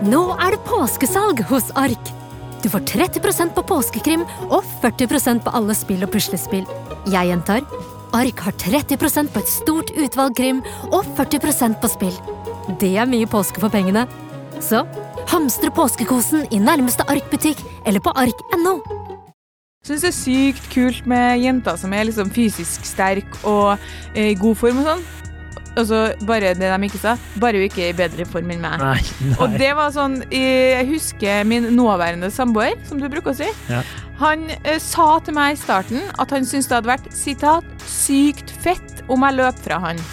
Nå er det påskesalg hos Ark! Du får 30% på påskekrim og 40% på alle spill og puslespill. Jeg gjentar Ark har 30% på et stort utvalg krim og 40% på spill. Det er mye påske for pengene. Så hamstre påskekosen i nærmeste Ark-butikk eller på ark.no. Syns det er sykt kult med jenter som er liksom fysisk sterk og eh, i god form og sånn. Og så bare det de ikke sa, bare hun ikke er i bedre form enn meg. Nei, nei. Og det var sånn Jeg husker min nåværende samboer, som du bruker å si. Ja. Han eh, sa til meg i starten at han syntes det hadde vært sitat, sykt fett om jeg løp fra han.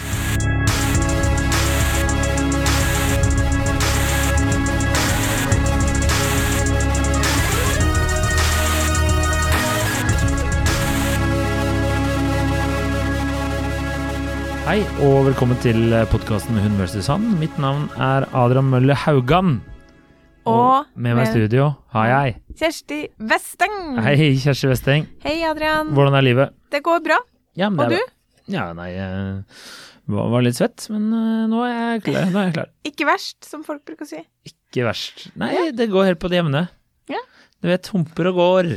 Hei, og velkommen til podkasten Hun versus han. Mitt navn er Adrian Mølle Haugan. Og med meg i studio har jeg Kjersti Westeng. Hei, Kjersti Westeng. Hei, Adrian. Hvordan er livet? Det går bra. Ja, men Og er- Ja, nei jeg var, var litt svett, men eh, nå er jeg klar. Er jeg klar. Ikke verst, som folk bruker å si. Ikke verst. Nei, det går helt på det jevne. Ja. Du vet, humper og går.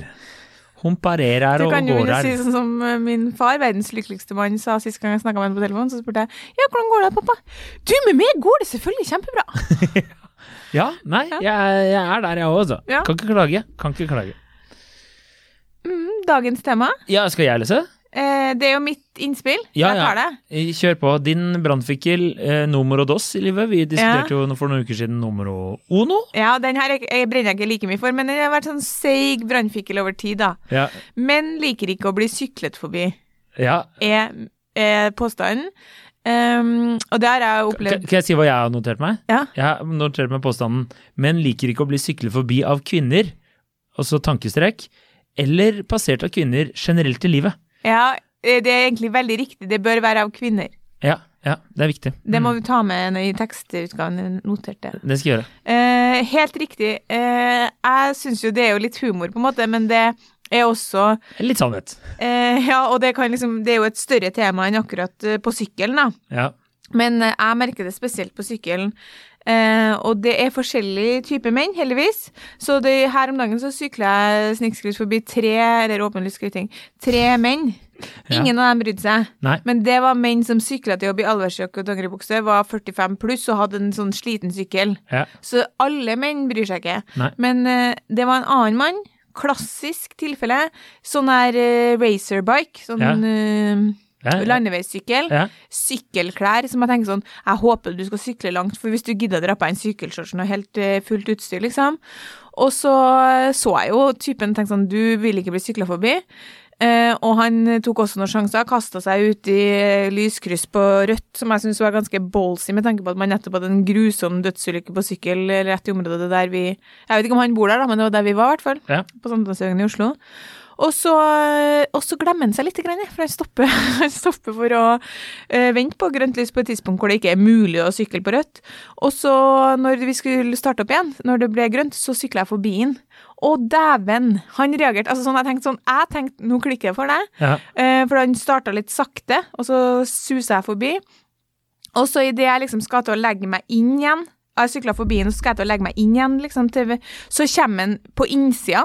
Humparerer Du og kan jo Du kan jo si sånn som eh, min far, verdens lykkeligste mann, sa sist gang jeg snakka med ham på telefonen. Så spurte jeg ja, hvordan går det, pappa? Du, med meg går det selvfølgelig kjempebra. Ja, nei, jeg, jeg er der jeg òg, altså. Ja. Kan ikke klage. Kan ikke klage. Mm, dagens tema. Ja, skal jeg lese? Eh, det er jo mitt innspill. Ja, jeg tar det. Ja. Kjør på. Din brannfikkel eh, numero dos i livet. Vi diskuterte jo for noen uker siden numero uno. Ja, den her jeg, jeg brenner jeg ikke like mye for, men den har vært sånn seig brannfikkel over tid, da. Ja. Men liker ikke å bli syklet forbi, ja. er, er påstanden. Um, og det har jeg opplevd. kan jeg si hva jeg har notert meg? Ja. Jeg har notert meg påstanden 'menn liker ikke å bli syklet forbi av kvinner', altså så tankestrek, eller passert av kvinner generelt i livet. Ja, eh, det er egentlig veldig riktig. Det bør være av kvinner. Ja, ja, det er viktig. Det må Mm, vi ta med i tekstutgaven. Notert Noterte. det skal jeg gjøre. Eh, helt riktig. Eh, jeg syns jo det er jo litt humor, på en måte, men det er også Litt sannhet. eh, Ja, og det, kan liksom, det er jo et større tema enn akkurat eh, på sykkelen, da. Ja. Men eh, jeg merker det spesielt på sykkelen. Eh, og det er forskjellige typer menn, heldigvis. Så det, her om dagen så sykla jeg snikskritt forbi tre eller åpenlyst tre menn. Ja. Ingen av dem brydde seg. Nei. Men det var menn som sykla til jobb i allværsjakke og dongeribukse, var 45 pluss og hadde en sånn sliten sykkel. Ja. Så alle menn bryr seg ikke. Nei. Men eh, det var en annen mann, klassisk tilfelle, sånn her eh, racerbike, sånn Ja. Eh, Ja, ja. landeveissykkel. Ja. Sykkelklær, som jeg tenker sånn Jeg håper du skal sykle langt, for hvis du gidder å dra på en sykkelshorts og helt eh, fullt utstyr, liksom. Og så så jeg jo typen tenkte sånn Du vil ikke bli sykla forbi. Eh, og han tok også noen sjanser, kasta seg ut i eh, lyskryss på rødt, som jeg syns var ganske ballsy, med tanke på at man nettopp hadde en grusom dødsulykke på sykkel rett i området der vi Jeg vet ikke om han bor der, da, men det var der vi var, i hvert fall. På Sandnesøgen i Oslo. Og så, og så glemmer han seg litt, for han stopper, han stopper for å eh, vente på grønt lys på et tidspunkt hvor det ikke er mulig å sykle på rødt. Og så, når vi skulle starte opp igjen, når det ble grønt, så sykla jeg forbi han. Og dæven! Han reagerte. altså sånn, Jeg tenkte sånn, jeg tenkte, nå klikker det for deg. Ja. Eh, for han starta litt sakte, og så suser jeg forbi. Og så idet jeg liksom skal til å legge meg inn igjen Jeg sykla forbi han, så skal jeg til å legge meg inn igjen, liksom, til, så kommer han på innsida.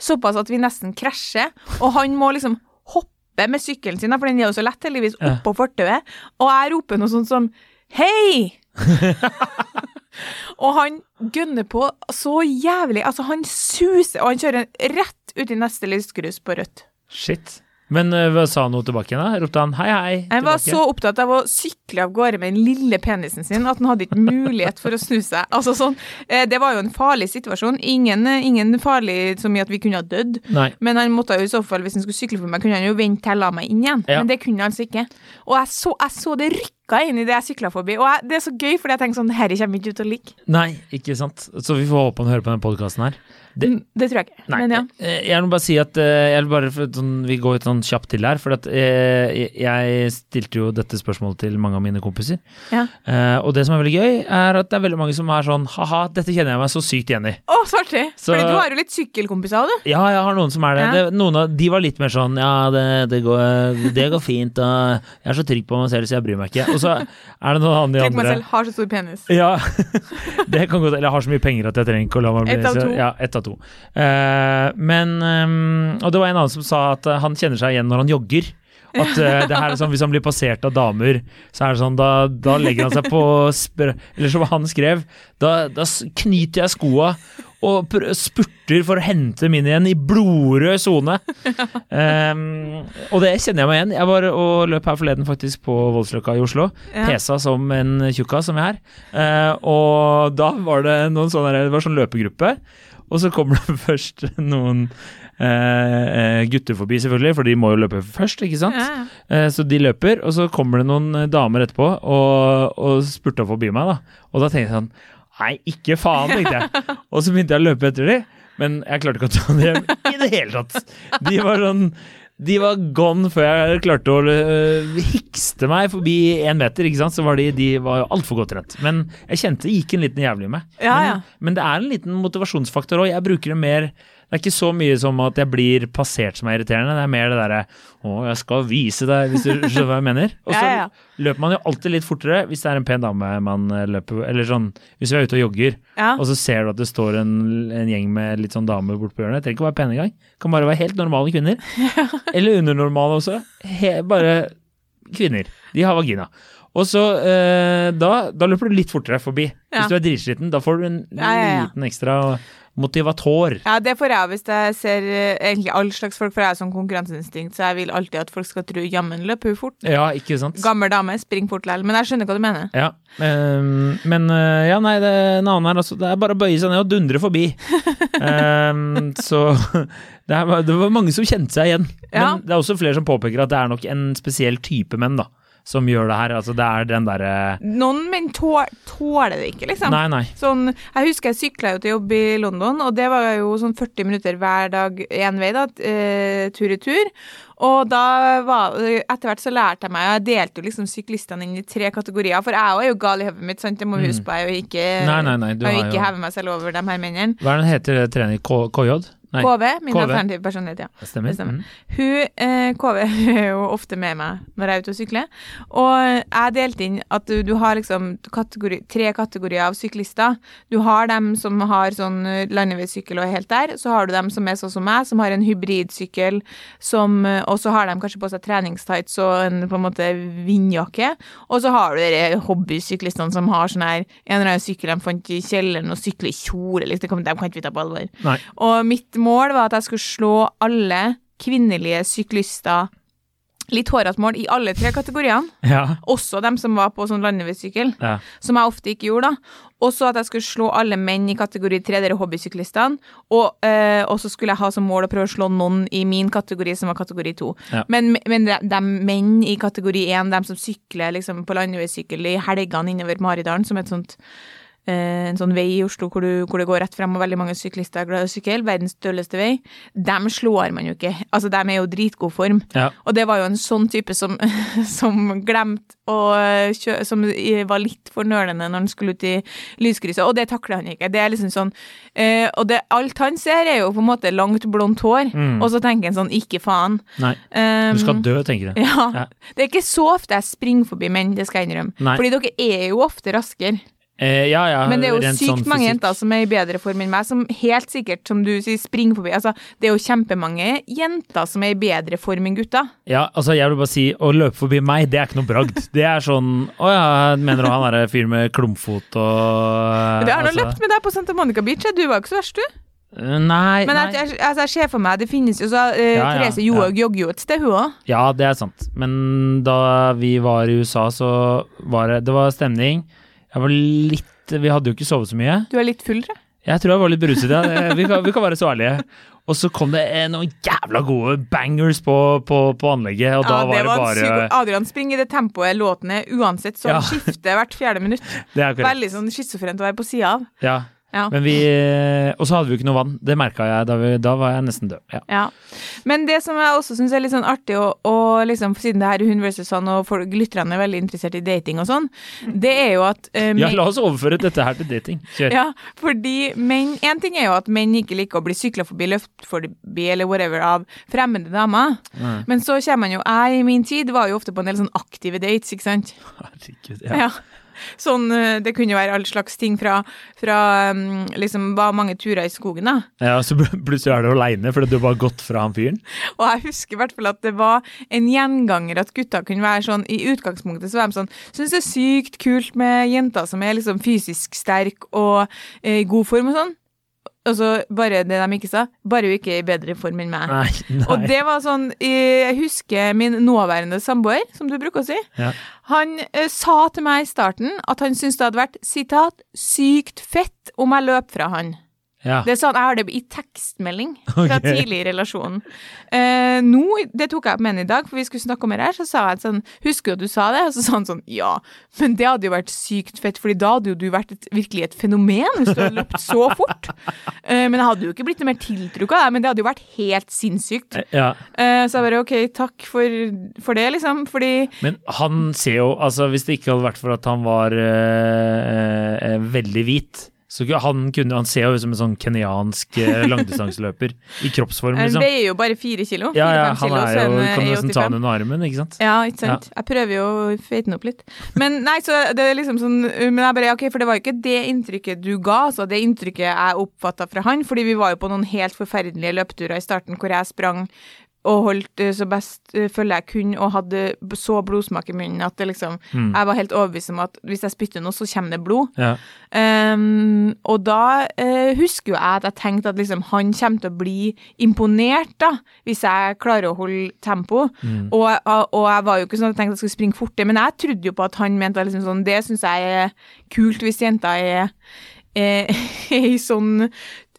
Såpass at vi nesten krasjer, og han må liksom hoppe med sykkelen sin, for den er jo så lett, heldigvis, oppå fortauet. Og jeg roper noe sånt som Hei! og han gønner på så jævlig. Altså, han suser, og han kjører rett ut i neste lyskryss på rødt. Shit. Men eh, hva sa han noe tilbake igjen, da? Ropte han hei, hei? Tilbake. Han var så opptatt av å sykle av gårde med den lille penisen sin at han hadde ikke mulighet for å snu seg. Altså sånn, eh, Det var jo en farlig situasjon. Ingen, eh, ingen farlig så mye at vi kunne ha dødd. Nei. Men han måtte jo i så fall, hvis han skulle sykle for meg, kunne han jo vente til jeg la meg inn igjen. Ja. Men det kunne han altså ikke. Og jeg så, jeg så det rykka inn i det jeg sykla forbi. Og jeg, det er så gøy, fordi jeg tenker sånn Herre kommer ikke ut å like. Nei, ikke sant. Så vi får håpe han hører på denne podkasten her. Det- Mm, Det tror jeg ikke. Nei, Men ja. eh, jeg vil bare si at eh, jeg vil bare, sånn, Vi går litt sånn kjapt til her. For at, jeg, jeg stilte jo dette spørsmålet til mange av mine kompiser. Ja. Eh, og det som er veldig gøy, er at det er veldig mange som er sånn ha-ha, dette kjenner jeg meg så sykt igjen i. Å, så artig! Fordi du har jo litt sykkelkompiser, du. Ja, jeg har noen som er det. Ja. det noen av, de var litt mer sånn ja, det, det, går, det går fint, og jeg er så trygg på meg selv, så jeg bryr meg ikke. Og Og så er det noen av de Tenk meg selv, har så stor penis. Ja, det kan godt Eller jeg har så mye penger at jeg trenger ikke å la meg bli Ett av to. Ja, ett av to. Uh, men um, Og det var en annen som sa at eh, han kjenner seg igjen når han jogger. At uh, det her er sånn, Hvis han blir passert av damer, så er det sånn, da, da legger han seg på Eller som han skrev, da, da knyter jeg skoa og spurter for å hente min igjen i blodrød sone. um, og det kjenner jeg meg igjen. Jeg var og løp her forleden faktisk på Voldsløkka i Oslo. Ja. Pesa som en tjukkas som jeg er. Uh, og da var det noen sånne, det var sånn løpegruppe, og så kommer det først noen eh, gutter forbi, selvfølgelig, for de må jo løpe først, ikke sant? Ja. Eh, så de løper, og så kommer det noen damer etterpå og, og spurter forbi meg, da. Og da tenker jeg sånn Nei, ikke faen, tenkte jeg. Og så begynte jeg å løpe etter de, men jeg klarte ikke å ta dem i det hele tatt. De var sånn de var gone før jeg klarte å uh, hikste meg forbi én meter. ikke sant? Så var de, de var jo altfor godt trent. Men jeg kjente det gikk en liten jævlig med. Ja, men, ja. men det er en liten motivasjonsfaktor òg. Jeg bruker det mer Det er ikke så mye som at jeg blir passert som er irriterende. Det er mer det derre Å, jeg skal vise deg, hvis du skjønner hva jeg mener. Og så Ja, ja. løper man jo alltid litt fortere hvis det er en pen dame man eh, løper Eller sånn hvis vi er ute og jogger, Ja. og så ser du at det står en, en gjeng med litt sånn damer borte på hjørnet. Trenger ikke å være pene engang. Kan bare være helt normale kvinner. Eller undernormale også. He, bare kvinner. De har vagina. Og så eh, da, da løper du litt fortere forbi. Hvis du er dritsliten, da får du en liten ekstra motivator. Ja, det får jeg hvis jeg ser eh, egentlig all slags folk, for jeg har sånn konkurranseinstinkt, så jeg vil alltid at folk skal tro jammen løper hun fort. Ja, ikke sant? Gammel dame, spring fort likevel. Men jeg skjønner hva du mener. Ja, um, men eh, ja, nei, det, en annen her, altså, det er bare å bøye seg ned og dundre forbi. um, så det, er, det var mange som kjente seg igjen. Men det er også flere som påpeker at det er nok en spesiell type menn da, som gjør det her. Altså, det er den derre Noen menn tå- tåler det ikke, liksom. Nei, nei. Sånn, jeg husker jeg sykla jo til jobb i London, og det var jo sånn 40 minutter hver dag én vei, da, eh, tur i tur. Og da var Etter hvert så lærte jeg meg Jeg delte jo liksom syklistene inn i tre kategorier, for jeg òg er jo gal i hodet mitt, sant. Det må vi huske på. Jeg er jo ikke Mm. Nei, nei, nei, ikke jo- heve meg selv over de her mennene. Hva er den heter det, trening? KJ? Nei, KV, min KV. alternative personlighet, ja. det stemmer. det stemmer. Mm. Hun, eh, KV er jo ofte med meg når jeg er ute og sykler. Og jeg delte inn at du, du har liksom kategori, tre kategorier av syklister. Du har dem som har sånn landeveissykkel og er helt der. Så har du dem som er sånn som meg, som har en hybridsykkel, som, og så har de kanskje på seg treningstights og en på en måte vindjakke. Og så har du de hobbysyklistene som har sånn her en eller annen sykkel de fant i kjelleren og sykler i kjole. Liksom. De kan ikke vi ta på alvor. Nei. Og mitt mål var at jeg skulle slå alle kvinnelige syklister litt hårete mål i alle tre kategoriene. Ja. Også dem som var på sånn landeveissykkel, ja. som jeg ofte ikke gjorde, da. Og så at jeg skulle slå alle menn i kategori tre, dere hobbysyklistene. Og, øh, så skulle jeg ha som mål å prøve å slå noen i min kategori, som var kategori to. Ja. Men, men de, de menn i kategori én, de som sykler liksom på landeveissykkel i helgene innover Maridalen, som et sånt en sånn vei i Oslo hvor, du, hvor det går rett frem, og veldig mange syklister er glad i å sykle, verdens dølleste vei, dem slår man jo ikke. Altså, dem er jo dritgod form. ja. Og det var jo en sånn type som, som glemte kjø... Som var litt for nølende når han skulle ut i lyskrysset, og det takler han ikke. Det er liksom sånn eh, Og det, alt han ser, er jo på en måte langt, blondt hår, Mm. og så tenker han sånn, ikke faen. Nei. Um, Du skal dø, tenker du. ja. Ja. Det er ikke så ofte jeg springer forbi menn, det skal jeg innrømme. Nei. Fordi dere er jo ofte raskere. Eh, ja, ja, Men det er jo sykt sånn mange jenter som er i bedre form enn meg, som helt sikkert, som du sier, springer forbi. Altså, det er jo kjempemange jenter som er i bedre form enn gutter. Ja, altså jeg vil bare si å løpe forbi meg, det er ikke noe bragd. Det er sånn Å ja, mener du han er fyr med klumpfot og Det har nå altså, løpt med deg på Santa Monica Beach, du var jo ikke så verst, du. eh, Nei, Men jeg, jeg, altså, jeg ser for meg, det finnes jo så uh, Ja, Therese ja. Jogger jo et sted, hun òg. Ja, det er sant. Men da vi var i USA, så var det Det var stemning. Jeg var litt Vi hadde jo ikke sovet så mye. Du er litt full, tror jeg. Jeg tror jeg var litt beruset, ja. Eh, Vi kan, vi kan være så ærlige. Og så kom det eh, noen jævla gode bangers på, på, på anlegget, og da var Ja, var det bare Adrian springer i det tempoet låten er uansett, så Ja. skifter hvert fjerde minutt. Det er korrekt. Veldig sånn schizofrent å være på sida av. Ja. Ja. Men vi Og så hadde vi jo ikke noe vann. Det merka jeg. Da, vi, da var jeg nesten død. Ja. Ja. Men det som jeg også syns er litt sånn artig, og, og liksom, siden det her er hun versus han, og folk, lytterne er veldig interessert i dating og sånn, det er jo at uh, ja, la oss overføre dette her til dating. Kjør. Ja, fordi menn En ting er jo at menn ikke liker å bli sykla forbi, løft forbi eller whatever av fremmede damer. Mm. Men så kommer man jo Jeg i min tid var jo ofte på en del sånn aktive dates, ikke sant? Herregud. Ja. Ja. Sånn, eh, Det kunne jo være all slags ting fra, fra um, liksom var mange turer i skogen, da. ja, så plutselig er du aleine fordi du har bare gått fra han fyren. Og jeg husker i hvert fall at det var en gjenganger at gutta kunne være sånn I utgangspunktet så var de sånn Syns det er sykt kult med jenter som er liksom fysisk sterk og eh, i god form og sånn. Og så bare det de ikke sa, bare hun ikke er i bedre form enn meg. Nei, nei. Og det var sånn Jeg husker min nåværende samboer, som du bruker å si. Ja. Han eh, sa til meg i starten at han syntes det hadde vært sitat, sykt fett om jeg løp fra han. Ja. Det er sånn, Jeg har det i tekstmelding fra okay. tidlig i relasjonen. Eh, nå, Det tok jeg opp med henne i dag, for vi skulle snakke om det her. Så sa jeg sånn Husker du at du sa det? Og så sa han sånn Ja, men det hadde jo vært sykt fett, Fordi da hadde jo du vært et, virkelig et fenomen hvis du hadde løpt så fort. Eh, men jeg hadde jo ikke blitt noe mer tiltrukket av deg, men det hadde jo vært helt sinnssykt. ja. Eh, så jeg bare OK, takk for, for det, liksom. Fordi Men han ser jo Altså, hvis det ikke hadde vært for at han var eh, eh, veldig hvit så han, kunne, han ser jo ut som en sånn kenyansk eh, langdistanseløper i kroppsform, han liksom. veier jo bare fire kilo. Ja, ja, han kilo, er jo, kan jo nesten ta 85. han under armen, ikke sant? Ja, ikke sant. Jeg prøver jo å feite den opp litt. Men nei, så det er liksom sånn Men jeg bare, ok, for det var jo ikke det inntrykket du ga, altså det inntrykket jeg oppfatta fra han, fordi vi var jo på noen helt forferdelige løpeturer i starten hvor jeg sprang og holdt eh, så best eh, følge jeg kunne, og hadde så blodsmak i munnen at det liksom Mm. Jeg var helt overbevist om at hvis jeg spytter noe, så kommer det blod. Ja. Um, og da uh, husker jo jeg at jeg tenkte at liksom han kommer til å bli imponert, da, hvis jeg klarer å holde tempo. Mm. Og, og, jeg var jo ikke sånn at jeg tenkte at jeg skulle springe fortere, men jeg trodde jo på at han mente at liksom sånn, det syns jeg er kult hvis jenta er i sånn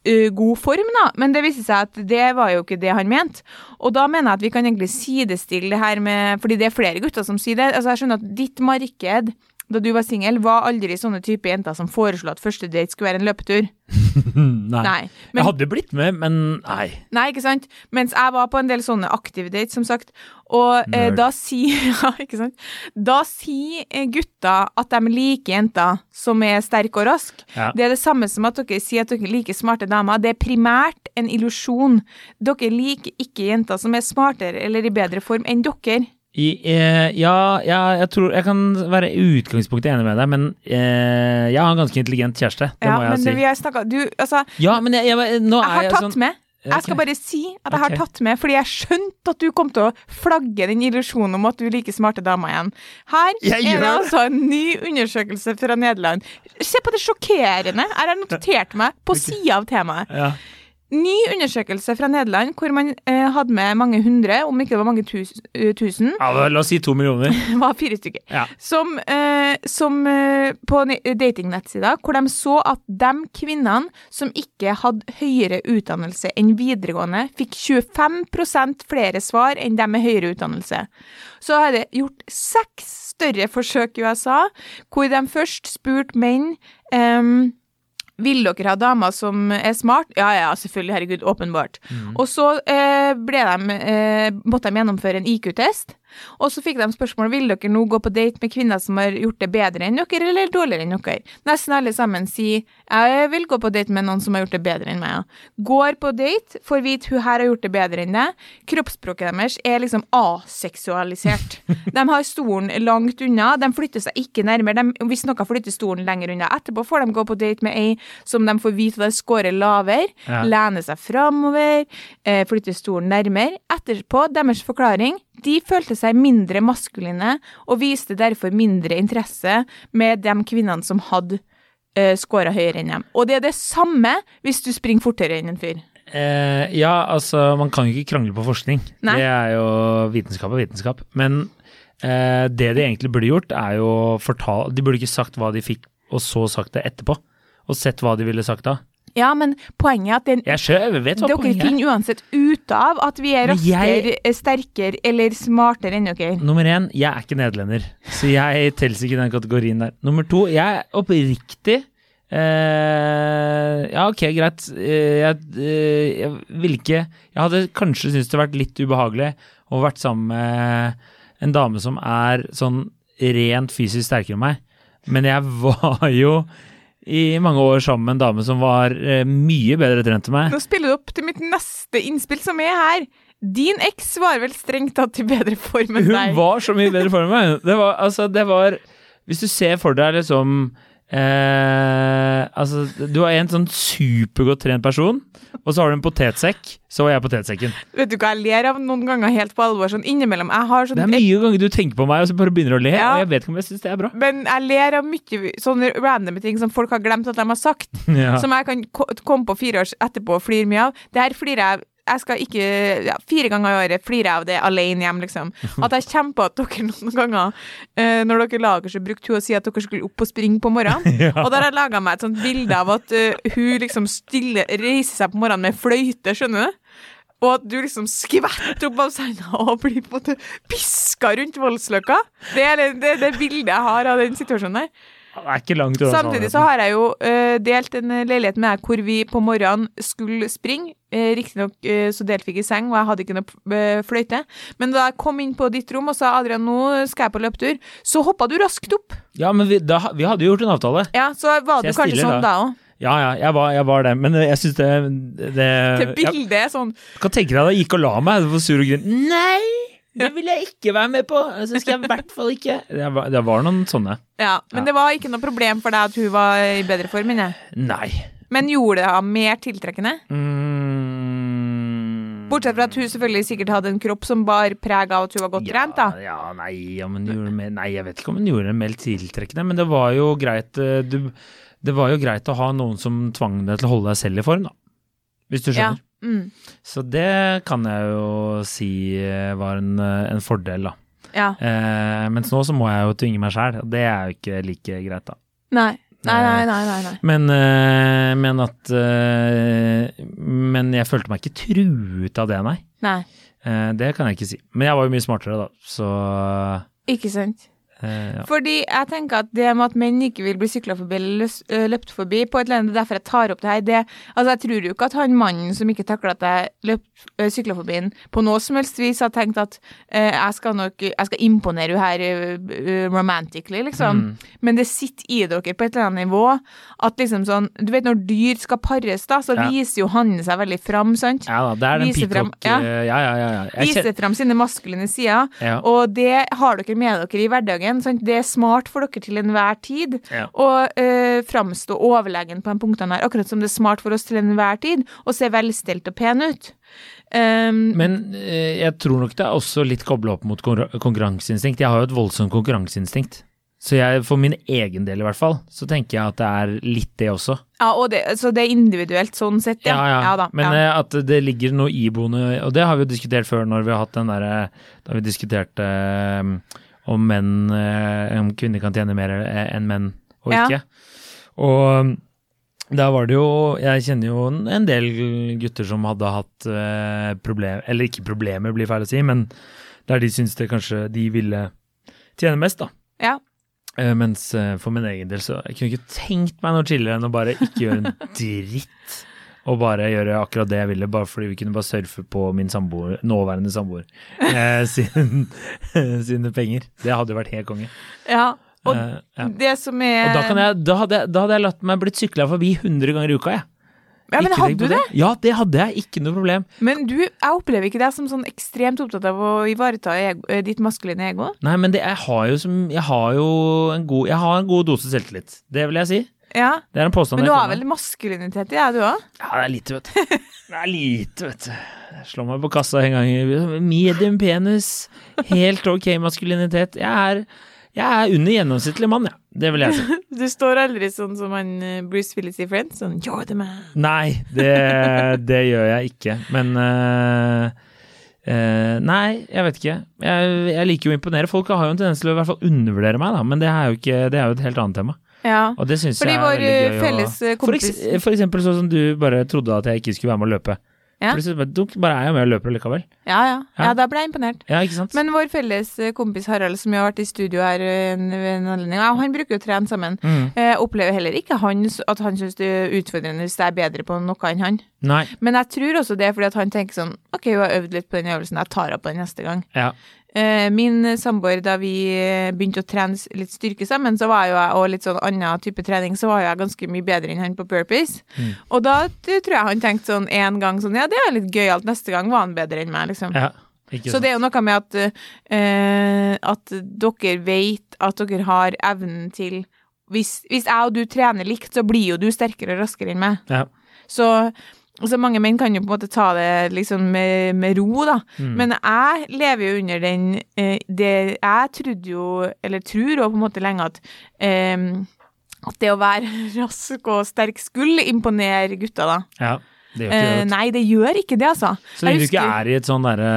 eh, god form, da. Men det viste seg at det var jo ikke det han mente. Og da mener jeg at vi kan egentlig sidestille det her med Fordi det er flere gutter som sier det. Altså, jeg skjønner at ditt marked da du var singel, var aldri sånne type jenter som foreslo at første date skulle være en løpetur. Nei. Nei. Jeg hadde blitt med, men nei. nei, ikke sant? Mens jeg var på en del sånne aktive dates, som sagt. Og eh, da sier Ja, ikke sant? Da sier eh, gutta at de liker jenter som er sterke og raske. Ja. Det er det samme som at dere sier at dere liker smarte damer. Det er primært en illusjon. Dere liker ikke jenter som er smartere eller i bedre form enn dere. I, eh, ja, ja, jeg tror Jeg kan være i utgangspunktet enig med deg, men eh, jeg har en ganske intelligent kjæreste. Det Ja, må jeg men si. vi har snakket, du, altså, Ja, men jeg, jeg, nå jeg er har jeg tatt sånn med. Jeg skal bare si at jeg har tatt med, fordi jeg skjønte at du kom til å flagge den illusjonen om at du liker smarte damer igjen. Her er det altså en ny undersøkelse fra Nederland. Se på det sjokkerende. Jeg har notert meg på sida av temaet. ja. Ny undersøkelse fra Nederland hvor man eh, hadde med mange hundre, om ikke det var mange tus, eh, tusen, ja, La oss si to millioner. var fire stykker, Ja. som, eh, som eh, på ne- datingnettsider, hvor de så at de kvinnene som ikke hadde høyere utdannelse enn videregående, fikk 25% flere svar enn dem med høyere utdannelse. Så har det gjort seks større forsøk i USA, hvor de først spurte menn ehm, vil dere ha damer som er smart? Ja, ja, selvfølgelig, herregud, åpenbart. Og så eh, ble de, eh, måtte de gjennomføre en IQ-test, og så fikk de spørsmål vil dere nå gå på date med kvinner som har gjort det bedre enn dere, eller dårligere enn dere. Nesten alle sammen sier jeg vil gå på date med noen som har gjort det bedre enn meg. Går på date, får vite hun her har gjort det bedre enn deg. Kroppsspråket deres er liksom aseksualisert. de har stolen langt unna, de flytter seg ikke nærmere. De, hvis noe flytter stolen lenger unna. Etterpå får de gå på date med ei som de får vite at scorer lavere, Ja. lener seg framover, eh, flytter stolen nærmere. Etterpå, deres forklaring, de følte seg mindre maskuline og viste derfor mindre interesse med de kvinnene som hadde uh, scora høyere enn dem. Og det er det samme hvis du springer fortere enn en fyr. Uh, ja, altså, man kan jo ikke krangle på forskning. Nei. Det er jo vitenskap og vitenskap. Men uh, det de egentlig burde gjort, er jo fortal... De burde ikke sagt hva de fikk, og så sagt det etterpå. Og sett hva de ville sagt da. Ja, men poenget er at den, Jeg selv, jeg vet hva dere er. finner uansett ut av at vi er jeg- raskere, eh, sterkere eller smartere enn dere. Nummer én, jeg er ikke nederlender, så jeg teller ikke i den kategorien der. Nummer to, jeg er oppriktig eh, ja, ok, greit. Eh, jeg, eh, jeg ville ikke Jeg hadde kanskje syntes det vært litt ubehagelig å vært sammen med en dame som er sånn rent fysisk sterkere enn meg, men jeg var jo i mange år sammen med en dame som var eh, mye bedre trent enn meg. Nå spiller du opp til mitt neste innspill, som er her. Din eks var vel strengt tatt i bedre form enn deg? Hun var så mye bedre form enn meg. Det var, altså, det var Hvis du ser for deg liksom eh, Altså, du har en sånn supergodt trent person, og så har du en potetsekk. Så var jeg potetsekken. Vet du hva jeg ler av noen ganger helt på alvor, sånn innimellom. Jeg har sånn Det er mye ganger du tenker på meg, og så bare begynner du å le, Ja. og jeg vet ikke om jeg syns det er bra. Men jeg ler av mye sånne random ting som folk har glemt at de har sagt, Ja. som jeg kan komme på fire år etterpå og flire mye av. Det her flirer jeg jeg skal ikke ja, Fire ganger i året flirer jeg av det alene hjem, liksom. At jeg kjemper at dere noen ganger, uh, når dere lager så brukte hun å si at dere skulle opp og springe på morgenen. Ja. Og da har jeg laga meg et sånt bilde av at uh, hun liksom stille reiser seg på morgenen med fløyte, skjønner du? Og at du liksom skvetter opp av senga og blir på en måte piska rundt Voldsløkka. Det er det, det, det bildet jeg har av den situasjonen der. Det er ikke langt unna Samtidig så har jeg jo uh, delt en eh, leilighet med deg hvor vi på morgenen skulle springe. Uh, Riktignok uh, så delte vi ikke seng, og jeg hadde ikke noe fløyte. Men da jeg kom inn på ditt rom og sa Adrian, nå skal jeg på løpetur, så hoppa du raskt opp. Ja, men vi, da, vi hadde jo gjort en avtale. Ja, så var Så du kanskje sånn da. da òg. Ja, ja, jeg var, jeg var det, men jeg syns det Det, Det bildet er sånn kan tenke deg da jeg gikk og la meg, for sur og grønn. Nei! Det vil jeg ikke være med på! Så skal jeg i hvert fall ikke. Det var, det var noen sånne. Ja, men Ja. det var ikke noe problem for deg at hun var i bedre form enn jeg. Nei. Men gjorde det henne mer tiltrekkende? Mm. Bortsett fra at hun selvfølgelig sikkert hadde en kropp som bar preg av at hun var godt trent, da. Ja, ja, nei, ja, men gjorde mer, nei, jeg vet ikke om hun gjorde det mer tiltrekkende, men det var jo greit eh, du, Det var jo greit å ha noen som tvang deg til å holde deg selv i form, da. Hvis du Ja. Mm. Så det kan jeg jo si eh, var en, eh, en fordel, da. ja. Eh, mens nå så må jeg jo tvinge meg sjæl, og det er jo ikke like greit, da. Nei. Nei, nei, nei. nei, nei. Men, eh, men at eh, Men jeg følte meg ikke truet av det, nei. nei. Eh, det kan jeg ikke si. Men jeg var jo mye smartere, da, så Ikke sant? Eh, ja. Fordi jeg tenker at det med at menn ikke vil bli sykla forbi eller øh, løpt forbi, på et eller annet, derfor jeg tar opp det her, det Altså, jeg tror jo ikke at han mannen som ikke takla at jeg øh, sykla forbi han, på noe som helst vis har tenkt at øh, jeg skal nok Jeg skal imponere henne her øh, romantically, liksom. Mm. Men det sitter i dere på et eller annet nivå at liksom sånn Du vet når dyr skal pares, da, så Ja. viser jo hannen seg veldig fram, sant? ja det er den Vise frem- ja. eh, Ja, ja, ja. ja. Viser fram sine maskuline sider. Og det har dere med dere i hverdagen. Sant? Det er smart for dere til enhver tid Ja. å eh, framstå overlegen på de punktene her, akkurat som det er smart for oss til enhver tid å se velstelt og pen ut. Um, Men eh, jeg tror nok det er også litt kobla opp mot konkurra- konkurranseinstinkt. Jeg har jo et voldsomt konkurranseinstinkt. Så jeg, for min egen del i hvert fall, så tenker jeg at det er litt det også. ja, og det, så det er individuelt sånn sett, ja. Ja, ja. da, Men ja. eh, at det ligger noe iboende Og det har vi jo diskutert før når vi har hatt den derre Da vi diskuterte eh, om menn eh, Om kvinner kan tjene mer enn menn og Ja. ikke. Og da var det jo Jeg kjenner jo en del gutter som hadde hatt eh, problem Eller ikke problemer, blir feil å si, men der de syntes det kanskje de ville tjene mest, da. ja. Eh, mens for min egen del så Jeg kunne ikke tenkt meg noe chillere enn å bare ikke gjøre en dritt. Og bare gjøre akkurat det jeg ville, bare fordi vi kunne bare surfe på min samboer, nåværende samboer eh, sin, sine penger. Det hadde jo vært helt konge. ja. Og Eh, ja. det som er da, kan jeg, da, hadde da hadde jeg latt meg blitt sykla forbi 100 ganger i uka, jeg. Ja, men Ikke hadde du det? det? Ja, det hadde jeg. Ikke noe problem. Men du, jeg opplever ikke deg som sånn ekstremt opptatt av å ivareta ego, eh, ditt maskuline ego. Nei, men det, jeg har jo som Jeg har jo en god Jeg har en god dose selvtillit. Det vil jeg si. Ja. Det er en påstand Men du har vel maskulinitet i deg, du òg? Ja, det er lite, vet du. Det er lite, vet du. Jeg slår meg på kassa en gang. Medium penis. Helt ok maskulinitet. Jeg er, jeg er under gjennomsnittlig mann. Ja. Det vil jeg si. Du står aldri sånn som han eh, Bruce Willis i Friends, sånn You're the man. Nei, det, det gjør jeg ikke. Men uh, Uh, Nei, jeg vet ikke. Jeg, jeg liker jo å imponere. Folk har jo en tendens til å i hvert fall undervurdere meg, da. Men det er jo, ikke, det er jo et helt annet tema. Ja. Og det syns jeg er veldig eh, gøy. å- felles eh, for, kompis for eksempel sånn som du bare trodde at jeg ikke skulle være med å løpe. Ja. Plutselig bare, er jeg med og løper likevel. Ja, ja. Ja. Ja, da ble jeg imponert. Ja, ikke sant? Men vår felles eh, kompis Harald, som jo har vært i studio her eh, en- ved en anledning, han bruker jo å trene sammen. Mm. Eh, opplever heller ikke han at han syns det er utfordrende hvis jeg er bedre på noe enn han. Nei. Men jeg tror også det er fordi at han tenker sånn OK, hun har øvd litt på den øvelsen, jeg tar på den neste gang. Ja. Eh, min samboer, da vi eh, begynte å trene litt styrke sammen, så var jo jeg, og litt sånn annen type trening, så var jo jeg ganske mye bedre enn han på burpees. Mm. Og da tror jeg han tenkte sånn en gang sånn Ja, det er litt gøyalt, neste gang var han bedre enn meg, liksom. ja. Så det er jo noe med at, uh, at dere vet at dere har evnen til hvis, hvis jeg og du trener likt, så blir jo du sterkere og raskere enn meg. Ja. Så, så mange menn kan jo på en måte ta det liksom med, med ro, da. Mm. Men jeg lever jo under den eh, det, Jeg trodde jo, eller tror jo på en måte lenge at eh, at det å være rask og sterk skulle imponere gutta, da. ja. Det gjør ikke Eh, det. vet nei, det gjør ikke det, altså. Så lenge du ikke er i et sånn derre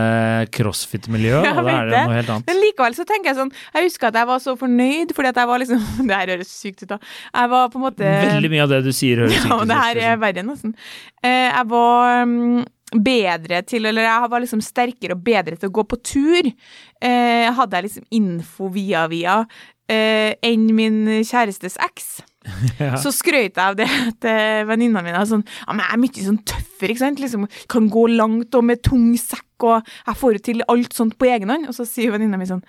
crossfit-miljø, Ja, da er det noe helt annet. Men likevel så tenker jeg sånn Jeg husker at jeg var så fornøyd, fordi at jeg var liksom Det her høres sykt ut, da. Jeg var på en måte Veldig mye av det du sier, høres Ja, sykt men ut. det her er verre, nesten. Eh, jeg var mm, bedre til Eller jeg var liksom sterkere og bedre til å gå på tur. Eh, hadde jeg liksom info via via eh, enn min kjærestes eks. Ja. Så skrøt jeg av det til venninna mi. Sånn, ja, jeg er mye sånn tøffere, ikke sant. Liksom, kan gå langt og med tung sekk, og jeg får til alt sånt på egen hånd. Og så sier venninna mi sånn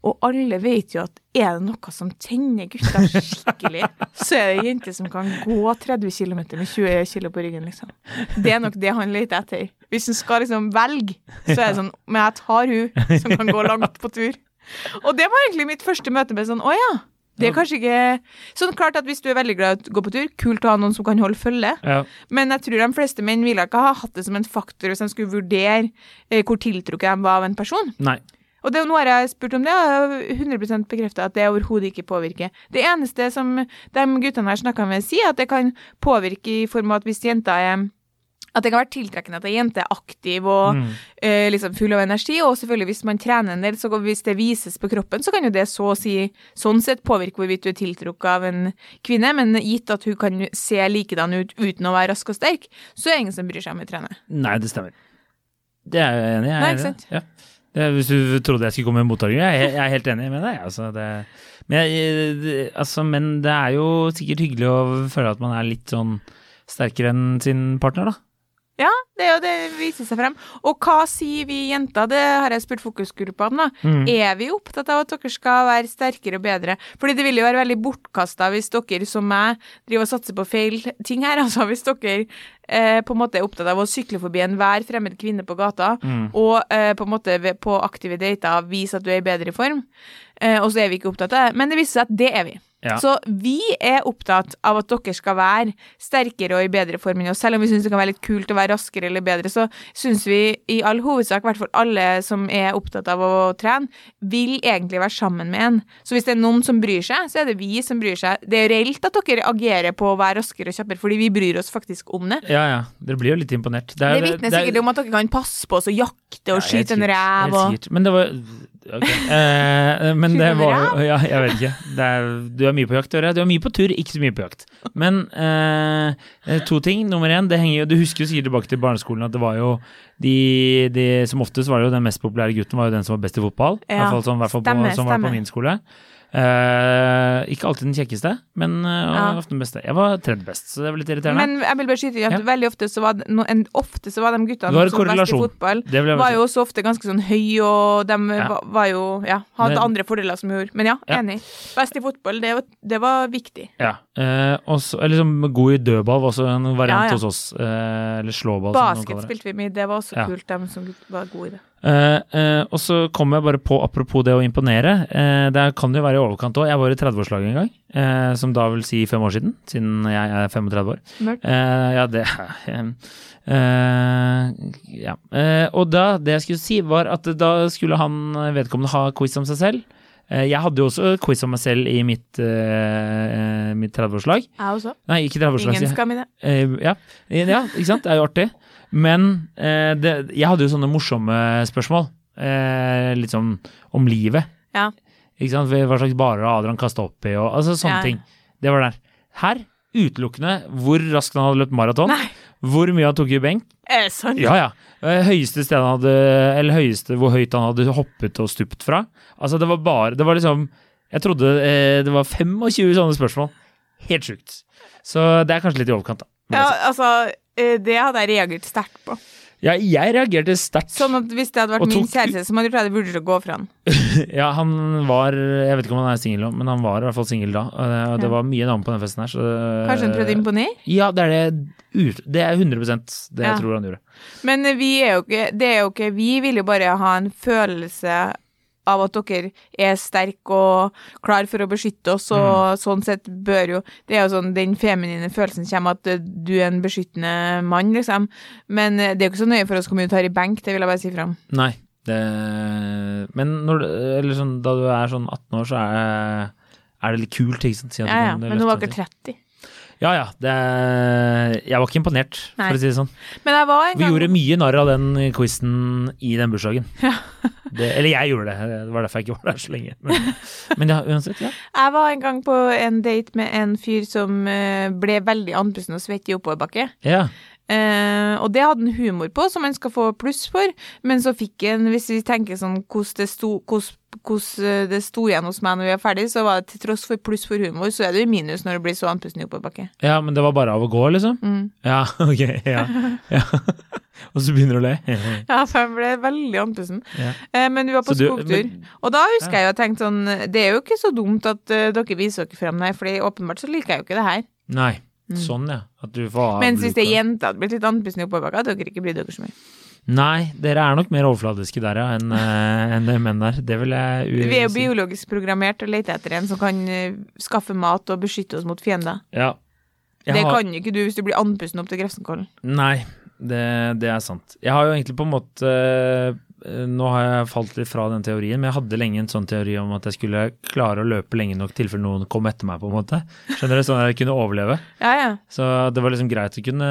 og alle vet jo at er det noe som tenner gutta skikkelig, så er det jenter som kan gå 30 km med 20 kg på ryggen, liksom. Det er nok det han leter etter. Hvis han skal liksom velge, så er det sånn Men jeg tar hun som kan gå langt på tur. Og det var egentlig mitt første møte med sånn Å ja. Det er kanskje ikke Sånn klart at hvis du er veldig glad i å gå på tur, kult å ha noen som kan holde følge. Ja. Men jeg tror de fleste menn ville ikke ha hatt det som en faktor hvis de skulle vurdere eh, hvor tiltrukket de var av en person. Nei. Og det, nå har jeg spurt om det, og jeg har 100 bekrefta at det overhodet ikke påvirker. Det eneste som de guttene jeg snakka med, sier, at det kan påvirke i form av at hvis jenta er at det kan være tiltrekkende at ei jente er aktiv og Mm. eh, liksom full av energi. Og selvfølgelig hvis man trener en del, så hvis det vises på kroppen, så kan jo det så å si sånn sett påvirke hvorvidt du er tiltrukket av en kvinne. Men gitt at hun kan se likedan ut uten å være rask og sterk, så er det ingen som bryr seg om hun trener. Nei, det stemmer. Det er jeg enig i. Nei, ikke sant? Ja. Det, hvis du trodde jeg skulle komme med motargument, jeg, jeg er helt enig med deg. Altså, det, men, jeg, det, altså, men det er jo sikkert hyggelig å føle at man er litt sånn sterkere enn sin partner, da. Det er jo det viser seg frem. Og hva sier vi jenter? Det har jeg spurt fokusgruppa om, da. Mm. Er vi opptatt av at dere skal være sterkere og bedre? Fordi det vil jo være veldig bortkasta hvis dere som meg driver og satser på feil ting her. Altså hvis dere eh, på en måte er opptatt av å sykle forbi enhver fremmed kvinne på gata, Mm. og eh, på en måte på aktive dater vise at du er i bedre form, eh, og så er vi ikke opptatt av det. Men det viser seg at det er vi. Ja. Så vi er opptatt av at dere skal være sterkere og i bedre form enn oss. Selv om vi syns det kan være litt kult å være raskere eller bedre, så syns vi i all hovedsak, i hvert fall alle som er opptatt av å trene, vil egentlig være sammen med en. Så hvis det er noen som bryr seg, så er det vi som bryr seg. Det er reelt at dere agerer på å være raskere og kjappere, fordi vi bryr oss faktisk om det. Ja, ja. Dere blir jo litt imponert. Det er- vitner det er- sikkert om at dere kan passe på oss og jakte og Ja, skyte en rev og. Men det var ok. Eh, men det var Ja, jeg vet ikke. Det er, du er mye på jakt, Øre. Du er mye på tur, ikke så mye på jakt. Men eh, eh, to ting. Nummer én, det henger jo Du husker jo sikkert tilbake til barneskolen at det var jo de, de Som oftest var jo den mest populære gutten var jo den som var best i fotball. I hvert fall, sånn, i hvert fall på, stemmer, som var på min skole. Eh, ikke alltid den kjekkeste, men eh, Ja. ofte den beste. Jeg var tredje best, så det var litt irriterende. Men jeg vil bare skyte at Ja. veldig ofte så var no, en, ofte så var de guttene var som var best i fotball, det var jo også ofte ganske sånn høy, og de Ja. var, var jo Ja, hadde Men- andre fordeler som gjorde Men ja, enig. Best i fotball, det, var- det var viktig. Ja. Eh, også, liksom god i dødball var også en variant hos oss. Eh, eller slåball, Basket spilte vi mye, det var også kult, de som var gode i det. Eh, uh, og så kom jeg bare på, apropos det å imponere, uh, det kan jo være i overkant òg. Jeg var i 30-årslaget en gang, som da vil si fem år siden, siden jeg er 35 år. Ja, det Ja. Og da, det jeg skulle si, var at da skulle han vedkommende ha quiz om seg selv. Eh, jeg hadde jo også quiz om meg selv i mitt, uh, mitt 30-årslag. Jeg også. Nei, ikke 30-årslag. Ingen skam i det. Uh, ja. ja, ikke sant? Det er jo artig. Men uh, det, jeg hadde jo sånne morsomme spørsmål. Litt sånn om livet. Ja. Ikke sant? Hva slags barer har Adrian kasta opp i, og altså sånne Ja. ting. Det var der. Her utelukkende hvor raskt han hadde løpt maraton, Nei. Hvor mye han tok i benk. Er det sant? Ja, ja. Eh, Høyeste sted han hadde Eller høyeste hvor høyt han hadde hoppet og stupt fra. Altså, det var bare Det var liksom Jeg trodde eh, det var 25 sånne spørsmål. Helt sjukt. Så det er kanskje litt i overkant, da. Ja, altså, eh, det hadde jeg reagert sterkt på. Ja, jeg reagerte sterkt. Sånn at hvis det hadde vært min kjæreste så hadde hadde jeg vurdert å gå fra han. Ja, han var Jeg vet ikke om han er singel nå, men han var i hvert fall singel da. Og det, var mye damer på den festen her, så Kanskje han prøvde å imponere? Ja, det er det. Det er 100 det Ja. jeg tror han gjorde. Men vi er jo ikke Det er jo ikke Vi vil jo bare ha en følelse av at dere er sterke og klar for å beskytte oss, og sånn sett bør jo Det er jo sånn den feminine følelsen kommer at eh, du er en beskyttende mann, liksom. Men eh, det er jo ikke så nøye for oss hvor mye du tar i benk, det vil jeg bare si fram. Nei, det Men når sånn da du er sånn 18 år, så er, er det litt kult, ikke sant? Si Ja, ja. Men hun var ikke ting. 30. Ja ja. Det jeg var ikke imponert, Nei. for å si det sånn. Men jeg var en Vi gang gjorde mye narr av den quizen i den bursdagen. Det, eller jeg gjorde det. Det var derfor jeg ikke var der så lenge. Men, men ja, uansett, ja. Jeg var en gang på en date med en fyr som eh, ble veldig andpusten og svett i oppoverbakke. ja. Eh, og det hadde han humor på, som han skal få pluss for. Men så fikk han, hvis vi tenker sånn hvordan det sto, hvordan, hvordan det sto igjen hos meg når vi var ferdig, så var det til tross for pluss for humor, så er det jo minus når det blir så andpusten i oppoverbakke. Ja, men det var bare av å gå, liksom? Mm. Ja, ok. Ja. ja. Og så begynner du å le. Ja, for jeg ble veldig andpusten. Ja. Eh, men vi var på du- skogtur. men- Og da husker jeg jo tenkt sånn Det er jo ikke så dumt at uh, dere viser dere frem, nei, for åpenbart så liker jeg jo ikke det her. Nei, sånn ja. At du får av Mens hvis det er jente hadde blitt litt andpusten i hadde dere ikke brydd dere så mye. Nei, dere er nok mer overfladiske der, ja, enn uh, en det menn er. Det vil jeg si. Vi er jo biologisk programmert og leter etter en som kan eh, skaffe mat og beskytte oss mot fiender. Ja. Jeg det har- kan ikke du hvis du blir andpusten opp til Grefsenkollen. Nei, det, det er sant. Jeg har jo egentlig på en måte eh, Nå har jeg falt litt fra den teorien, men jeg hadde lenge en sånn teori om at jeg skulle klare å løpe lenge nok i tilfelle noen kom etter meg, på en måte. Skjønner du? Sånn at jeg kunne overleve. Ja, ja. Så det var liksom greit å kunne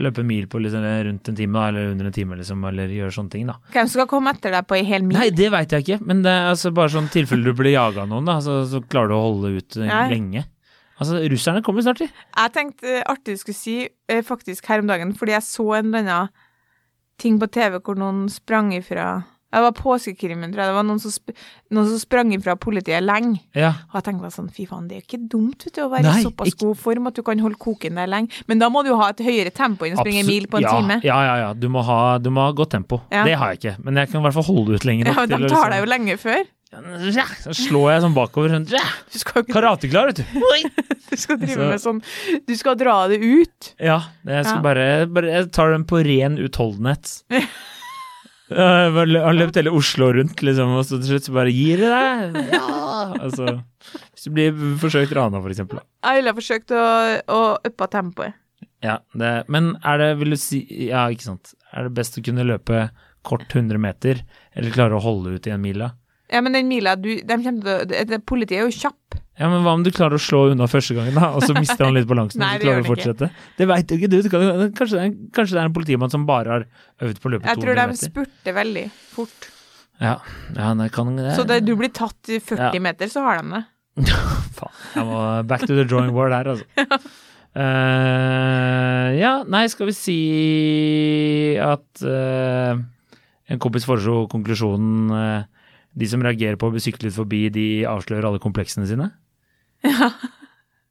løpe mil på liksom rundt en time, da, eller under en time, liksom, eller gjøre sånne ting, da. Hvem skal komme etter deg på ei hel mil? Nei, det veit jeg ikke, men det er altså bare sånn tilfelle du blir jaga av noen, da, så, så klarer du å holde ut eh, Ja. lenge. Altså, russerne kommer snart, de. Jeg tenkte eh, artig du skulle si eh, faktisk her om dagen, fordi jeg så en eller annen ting på TV hvor noen sprang ifra Det var påskekrimmen, tror jeg. Det var noen som, sp noen som sprang ifra politiet lenge. Ja. Og jeg tenkte sånn, fy faen, det er jo ikke dumt vet du, å være Nei, i såpass god form at du kan holde koken der lenge. Men da må du jo ha et høyere tempo enn å springe en mil på en ja, time. Ja, ja, ja. Du må ha, du må ha godt tempo. Ja. Det har jeg ikke, men jeg kan i hvert fall holde ut lenge Ja, men de tar deg jo lenge før. Så slår jeg sånn bakover. Sånn, ikke- Karateklar, vet du. du skal drive Så- med sånn Du skal dra det ut. Ja, jeg skal Ja. bare, bare Jeg tar den på ren utholdenhet. Har løpt hele Oslo rundt, liksom, og så til slutt så bare gir det deg. Ja! Altså, hvis du blir forsøkt rana, for eksempel. Jeg ville forsøkt å, å uppe tempoet. Ja, det, men er det, vil du si Ja, ikke sant. Er det best å kunne løpe kort 100 meter, eller klare å holde ut i en mil, da? Ja, men den mila du de til Politiet er jo kjapp. Ja, men hva om du klarer å slå unna første gangen, da, og så mister han litt balansen, Nei, og så klarer å han ikke. fortsette? Det veit jo ikke du. kanskje, det er, kanskje det er en politimann som bare har øvd på løpet to løpe Jeg tror de meter. spurter veldig fort. Ja, ja nei, kan det. Så da du blir tatt i 40 Ja. meter, så har de det. Faen, jeg må back to the drawing board her, altså. Eh, ja, nei, skal vi si at uh, en kompis foreslo konklusjonen eh, De som reagerer på å bli syklet forbi, de avslører alle kompleksene sine? Ja.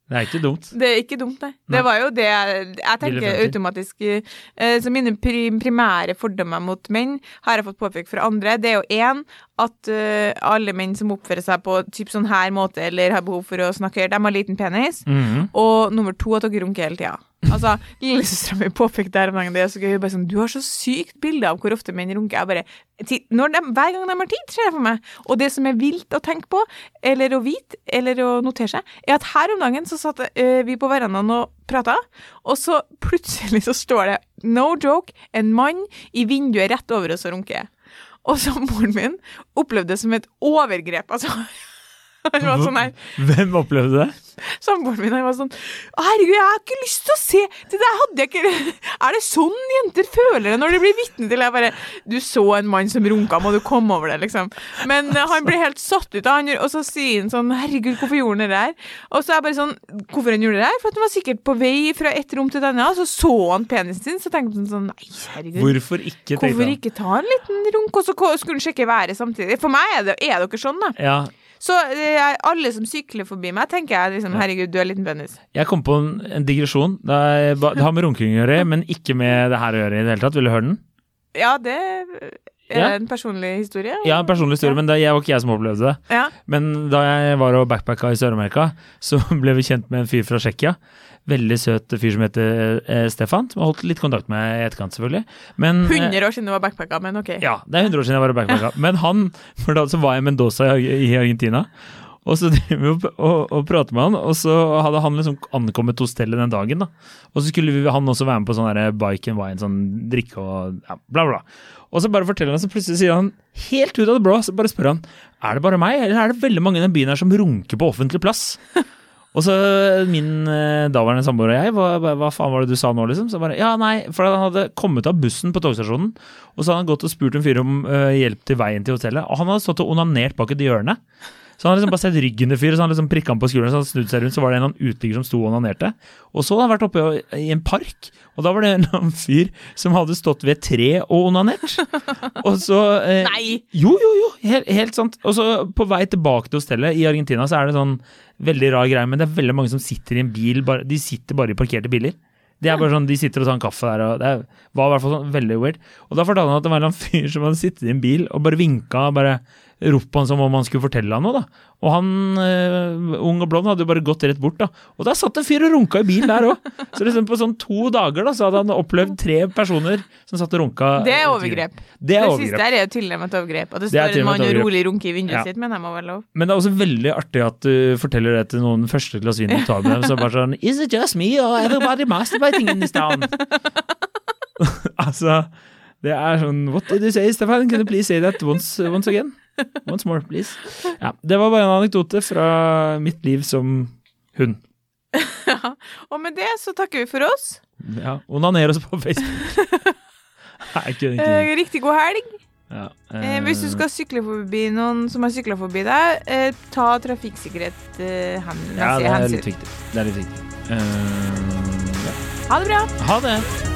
Det er ikke dumt. Det er ikke dumt, nei. Nei. Det var jo det jeg, jeg tenker automatisk eh, Så mine primære fordommer mot menn har jeg fått påpekt fra andre. Det er jo én at eh, alle menn som oppfører seg på typ sånn her måte eller har behov for å snakke, de har liten penis. Mhm. Og nummer to at dere runker hele tida. Altså, Lillesøstera mi påpekte her om dagen det er så gøy. Bare sånn, du har så sykt bilde av hvor ofte menn runker. Jeg bare, de, Hver gang de har tid, ser jeg for meg. Og det som er vilt å tenke på, eller å vite, eller å notere seg, er at her om dagen så satt eh, vi på verandaen og prata, og så plutselig så står det, no joke, en mann i vinduet rett over oss og runker. Og så moren min opplevde det som et overgrep. Altså, sånn her Hvem opplevde det? Samboeren min var sånn Herregud, jeg har ikke lyst til å se Det der hadde jeg ikke Er det sånn jenter føler det når de blir vitne til Jeg bare Du så en mann som runka, må du komme over det, liksom. Men eh, han ble helt satt ut av han, og så sier han sånn Herregud, hvorfor gjorde han det der? Og så er jeg bare sånn Hvorfor han gjorde det der? For at han var sikkert på vei fra et rom til et annet, så så han penisen sin, så tenkte han sånn Nei, herregud. Hvorfor ikke? Hvorfor ikke ta en liten runk, og så skulle han sjekke været samtidig? For meg er, det, er dere sånn, da. Ja, Så eh, alle som sykler forbi meg, tenker jeg liksom Herregud, du er liten penis. jeg kom på en, en digresjon. Det, er, det har med runking å gjøre, men ikke med det her å gjøre i det hele tatt. Vil du høre den? Ja, det er Ja. en personlig historie. Ja, en personlig historie, men det jeg var ikke jeg som opplevde det. Ja. Men da jeg var og backpacka i Sør-Amerika, så ble vi kjent med en fyr fra Tsjekkia. Veldig søt fyr som heter eh, Stefan, som har holdt litt kontakt med i etterkant, selvfølgelig. Men, eh, 100 år siden du var backpacka, men ok. Ja, det er 100 år siden jeg var backpacka. Men han, for da så var jeg i Mendoza i, Argentina. Og så driver vi og, og, og pratet med han, og så hadde han liksom ankommet hostellet den dagen. da. Og så skulle vi, han også være med på sånn bike and wine, sånn drikke og ja, bla, bla. Og så bare forteller han, så plutselig sier han helt ut av det blå, så bare spør han er det bare meg, eller er det veldig mange i den byen her som runker på offentlig plass. Og så min eh, daværende samboer og jeg, hva, hva faen var det du sa nå, liksom? Så bare, ja, nei, for han hadde kommet av bussen på togstasjonen, og så hadde han gått og spurt en fyr om uh, hjelp til veien til hotellet, og han hadde stått og onanert bak et hjørne. Så han hadde liksom bare sett ryggen til fyret, så han liksom prikka han på skulderen, så han snudde seg rundt, så var det en uteligger som sto og onanerte. Og så hadde han vært oppe i en park, og da var det en fyr som hadde stått ved et tre og onanert. Og så eh, Nei! jo, jo, jo, helt, helt sant. Og så på vei tilbake til hostellet i Argentina, så er det sånn veldig rar greie, men det er veldig mange som sitter i en bil, bare, de sitter bare i parkerte biler. Det er bare sånn, De sitter og tar en kaffe der, og det var i hvert fall sånn veldig weird. Og da fortalte han at det var en fyr som hadde sittet i en bil og bare vinka og bare ropt på han som om han skulle fortelle han noe. da. Og han, uh, ung og blond, hadde jo bare gått rett bort. da. Og der satt en fyr og runka i bil der òg! Så liksom på sånn to dager da, så hadde han opplevd tre personer som satt og runka. Det er overgrep. Det er Det overgrep. siste her er jo tilnærmet overgrep. At det står en mann og rolig runker i vinduet Ja. sitt, men jeg må være lov. Men det er også veldig artig at du forteller det til noen første glass vin du tar med dem. Så bare sånn Is it just me or everybody masturbating in this town? altså, det er sånn What did you say, Stefan? Can you please say that once, once again? Once more, please. Ja, det var bare en anekdote fra mitt liv som hund. Og med det så takker vi for oss. Ja, Onaner oss på Facebook. Nei, ikke, ikke. Eh, riktig god helg. Ja, Eh, hvis du skal sykle forbi noen som har sykla forbi deg, eh, ta trafikksikkerhet eh, hen, Ja, det er litt viktig. Det er litt viktig. Uh, ja. Ha det bra. Ha det!